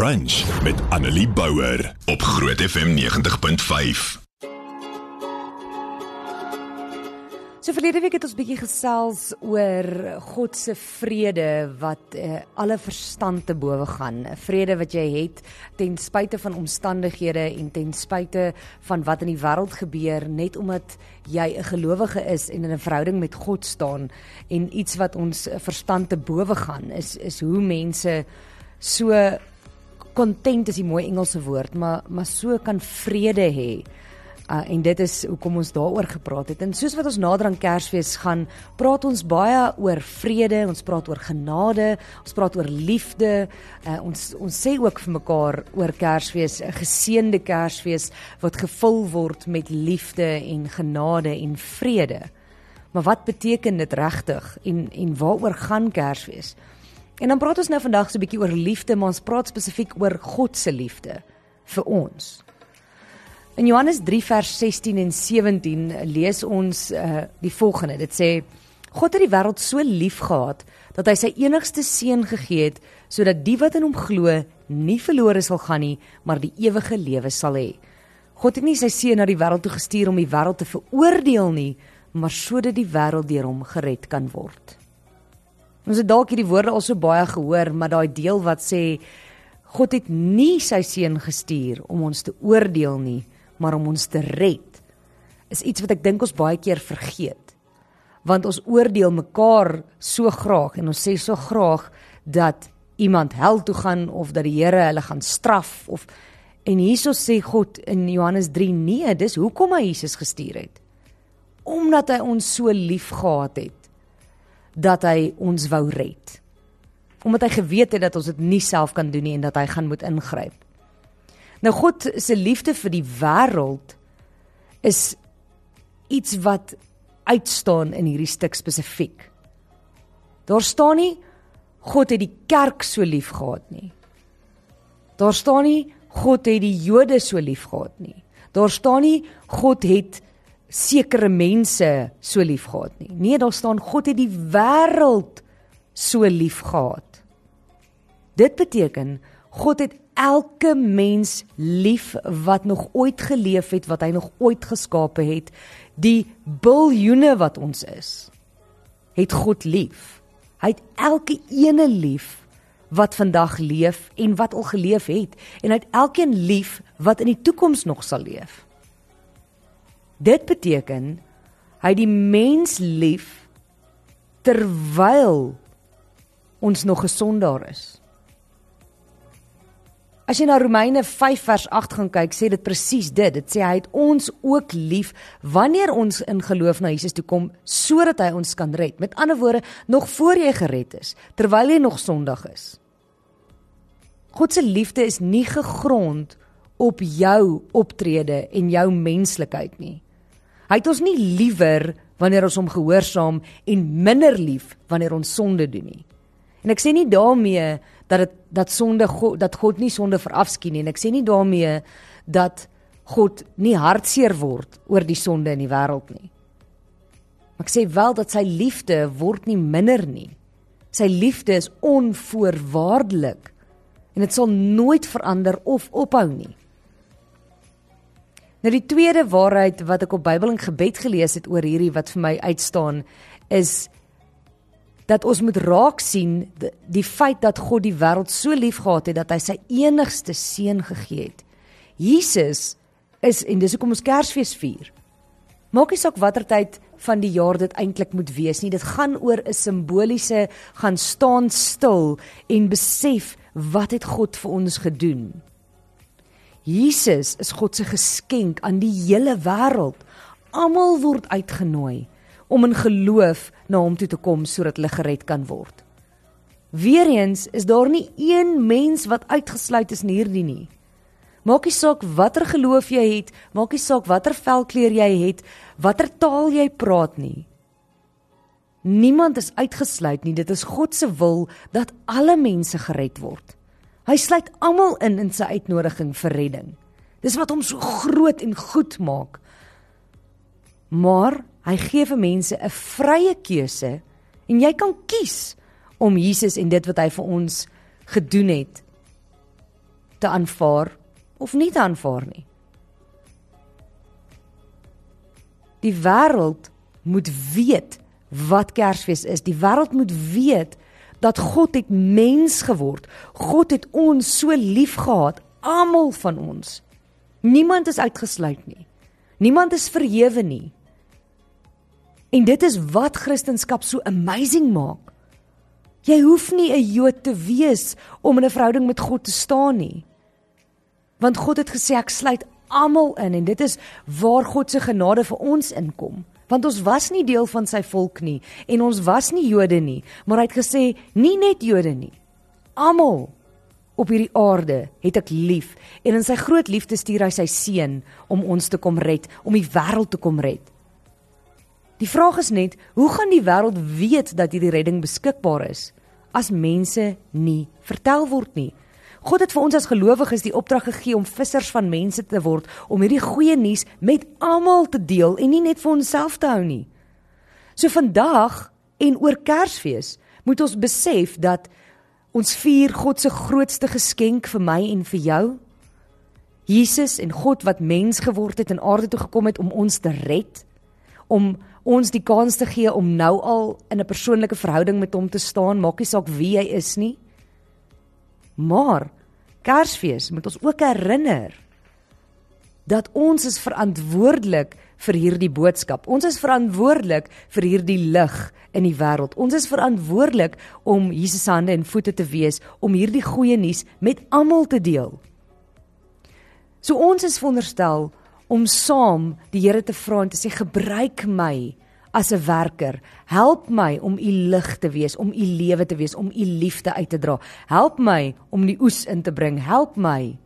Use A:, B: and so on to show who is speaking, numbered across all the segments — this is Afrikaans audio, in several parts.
A: Brunch met Annelie Bouwer op Groot FM 90.5.
B: So verlede week het ons bietjie gesels oor God se vrede wat uh, alle verstand te bowe gaan. 'n Vrede wat jy het ten spyte van omstandighede en ten spyte van wat in die wêreld gebeur net omdat jy 'n gelowige is en in 'n verhouding met God staan en iets wat ons verstand te bowe gaan is is hoe mense so content is die mooi Engelse woord, maar maar so kan vrede hê. Uh, en dit is hoekom ons daaroor gepraat het. En soos wat ons nader aan Kersfees gaan, praat ons baie oor vrede, ons praat oor genade, ons praat oor liefde. Uh, ons ons sê ook vir mekaar oor Kersfees, 'n geseënde Kersfees wat gevul word met liefde en genade en vrede. Maar wat beteken dit regtig en en waaroor gaan Kersfees? En dan praat ons nou vandag so 'n bietjie oor liefde, maar ons praat spesifiek oor God se liefde vir ons. In Johannes 3 vers 16 en 17 lees ons uh, die volgende. Dit sê God het die wêreld so lief gehad dat hy sy enigste seun gegee het sodat die wat in hom glo nie verlore sal gaan nie, maar die ewige lewe sal hê. God het nie sy seun na die wêreld toe gestuur om die wêreld te veroordeel nie, maar sodat die wêreld deur hom gered kan word. Ons het dalk hierdie woorde al so baie gehoor, maar daai deel wat sê God het nie sy seun gestuur om ons te oordeel nie, maar om ons te red is iets wat ek dink ons baie keer vergeet. Want ons oordeel mekaar so graag en ons sê so graag dat iemand hel toe gaan of dat die Here hulle gaan straf of en hieso sê God in Johannes 3 nee, dis hoekom hy Jesus gestuur het. Omdat hy ons so lief gehad het dat hy ons wou red. Omdat hy geweet het dat ons dit nie self kan doen nie en dat hy gaan moet ingryp. Nou God se liefde vir die wêreld is iets wat uitstaan in hierdie stuk spesifiek. Daar staan nie God het die kerk so lief gehad nie. Daar staan nie God het die Jode so lief gehad nie. Daar staan nie God het sekere mense so lief gehad nie. Nee, daar staan God het die wêreld so lief gehad. Dit beteken God het elke mens lief wat nog ooit geleef het, wat hy nog ooit geskape het, die biljoene wat ons is, het God lief. Hy het elke ene lief wat vandag leef en wat al geleef het en hy het elkeen lief wat in die toekoms nog sal leef. Dit beteken hy die mens lief terwyl ons nog gesond daar is. As jy na Romeine 5 vers 8 gaan kyk, sê dit presies dit. Dit sê hy het ons ook lief wanneer ons in geloof na Jesus toe kom sodat hy ons kan red. Met ander woorde, nog voor jy gered is, terwyl jy nog sondig is. God se liefde is nie gegrond op jou optrede en jou menslikheid nie. Hy het ons nie liewer wanneer ons hom gehoorsaam en minder lief wanneer ons sonde doen nie. En ek sê nie daarmee dat dit dat sonde God dat God nie sonde verafskien nie en ek sê nie daarmee dat God nie hartseer word oor die sonde in die wêreld nie. Maar ek sê wel dat sy liefde word nie minder nie. Sy liefde is onvoorwaardelik en dit sal nooit verander of ophou nie. Nou die tweede waarheid wat ek op Bybel en gebed gelees het oor hierdie wat vir my uitstaan is dat ons moet raak sien die, die feit dat God die wêreld so lief gehad het dat hy sy enigste seun gegee het. Jesus is en dis hoekom ons Kersfees vier. Maak nie saak watter tyd van die jaar dit eintlik moet wees nie. Dit gaan oor 'n simboliese gaan staan stil en besef wat het God vir ons gedoen. Jesus is God se geskenk aan die hele wêreld. Almal word uitgenooi om in geloof na hom toe te kom sodat hulle gered kan word. Weereens is daar nie een mens wat uitgesluit is in hierdie nie. Maak nie saak watter geloof jy het, maak nie saak watter velkleur jy het, watter taal jy praat nie. Niemand is uitgesluit nie. Dit is God se wil dat alle mense gered word. Hy sluit almal in in sy uitnodiging vir redding. Dis wat hom so groot en goed maak. Maar Hy gee vir mense 'n vrye keuse en jy kan kies om Jesus en dit wat hy vir ons gedoen het te aanvaar of nie te aanvaar nie. Die wêreld moet weet wat Kersfees is. Die wêreld moet weet dat God het mens geword. God het ons so liefgehad, almal van ons. Niemand is uitgesluit nie. Niemand is verhewe nie. En dit is wat Christendom so amazing maak. Jy hoef nie 'n Jood te wees om in 'n verhouding met God te staan nie. Want God het gesê ek sluit almal in en dit is waar God se genade vir ons inkom. Want ons was nie deel van sy volk nie en ons was nie Jode nie, maar hy het gesê nie net Jode nie. Almal op hierdie aarde het ek lief en in sy groot liefde stuur hy sy seun om ons te kom red, om die wêreld te kom red. Die vraag is net, hoe gaan die wêreld weet dat hierdie redding beskikbaar is as mense nie vertel word nie? God het vir ons as gelowiges die opdrag gegee om vissers van mense te word, om hierdie goeie nuus met almal te deel en nie net vir onsself te hou nie. So vandag en oor Kersfees moet ons besef dat ons vier God se grootste geskenk vir my en vir jou. Jesus en God wat mens geword het en aarde toe gekom het om ons te red, om ons die kans te gee om nou al in 'n persoonlike verhouding met hom te staan, maak nie saak wie hy is nie. Maar Kersfees moet ons ook herinner dat ons is verantwoordelik vir hierdie boodskap. Ons is verantwoordelik vir hierdie lig in die wêreld. Ons is verantwoordelik om Jesus se hande en voete te wees om hierdie goeie nuus met almal te deel. So ons is veronderstel om saam die Here te vra en te sê gebruik my as 'n werker. Help my om u lig te wees, om u lewe te wees, om u liefde uit te dra. Help my om die oes in te bring. Help my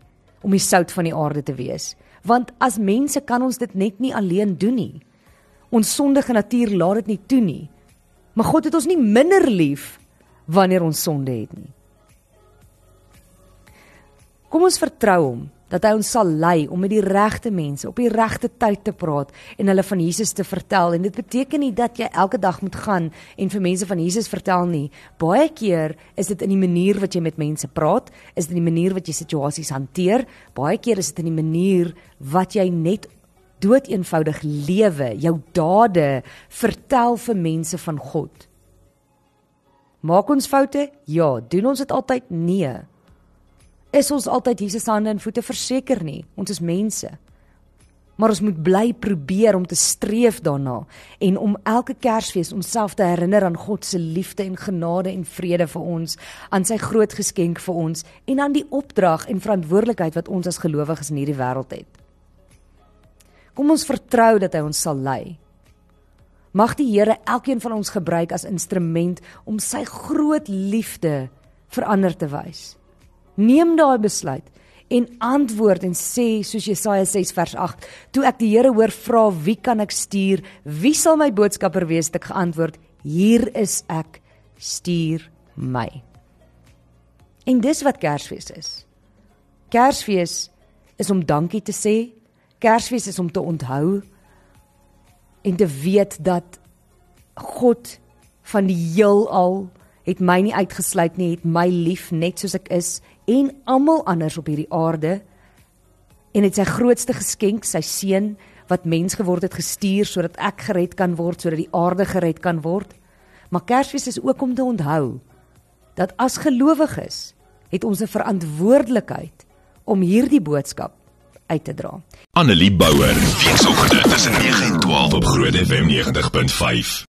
B: om die sout van die aarde te wees. Want as mense kan ons dit net nie alleen doen nie. Ons sondige natuur laat dit nie toe nie. Maar God het ons nie minder lief wanneer ons sonde het nie. Kom ons vertrou hom dat hy ons sal lei om met die regte mense op die regte tyd te praat en hulle van Jesus te vertel. En dit beteken nie dat jy elke dag moet gaan en vir mense van Jesus vertel nie. Baie keer is dit in die manier wat jy met mense praat is dit in die manier wat jy situasies hanteer. Baie keer is dit in die manier wat jy net dood eenvoudig lewe jou dade vertel vir mense van God. Maak ons foute? Ja. Doen ons dit altyd? Nee is ons altyd Jesus hande en voete verseker nie. Ons is mense. Maar ons moet bly probeer om te streef daarna en om elke Kersfees onsself te herinner aan God se liefde en genade en vrede vir ons, aan sy groot geskenk vir ons en aan die opdrag en verantwoordelikheid wat ons as gelowiges in hierdie wêreld het. Kom ons vertrou dat hy ons sal lei. Mag die Here elkeen van ons gebruik as instrument om sy groot liefde vir ander te wys. Neem daai besluit en antwoord en sê soos Jesaja 6 vers 8: Toe ek die Here hoor vra, wie kan ek stuur? Wie sal my boodskapper wees? Het ek geantwoord: Hier is ek, stuur my. En dis wat Kersfees is. Kersfees is om dankie te sê. Kersfees is om te onthou en te weet dat God van die heelal het my nie uitgesluit nie, het my lief net soos ek is en almal anders op hierdie aarde en het sy grootste geskenk, sy seun wat mens geword het gestuur sodat ek gered kan word, sodat die aarde gered kan word. Maar Kersfees is ook om te onthou dat as gelowiges het ons 'n verantwoordelikheid om hierdie boodskap uit te dra.
A: Annelie Bouwer, weekoggend tussen 9 en 12 op Groot FM 90.5.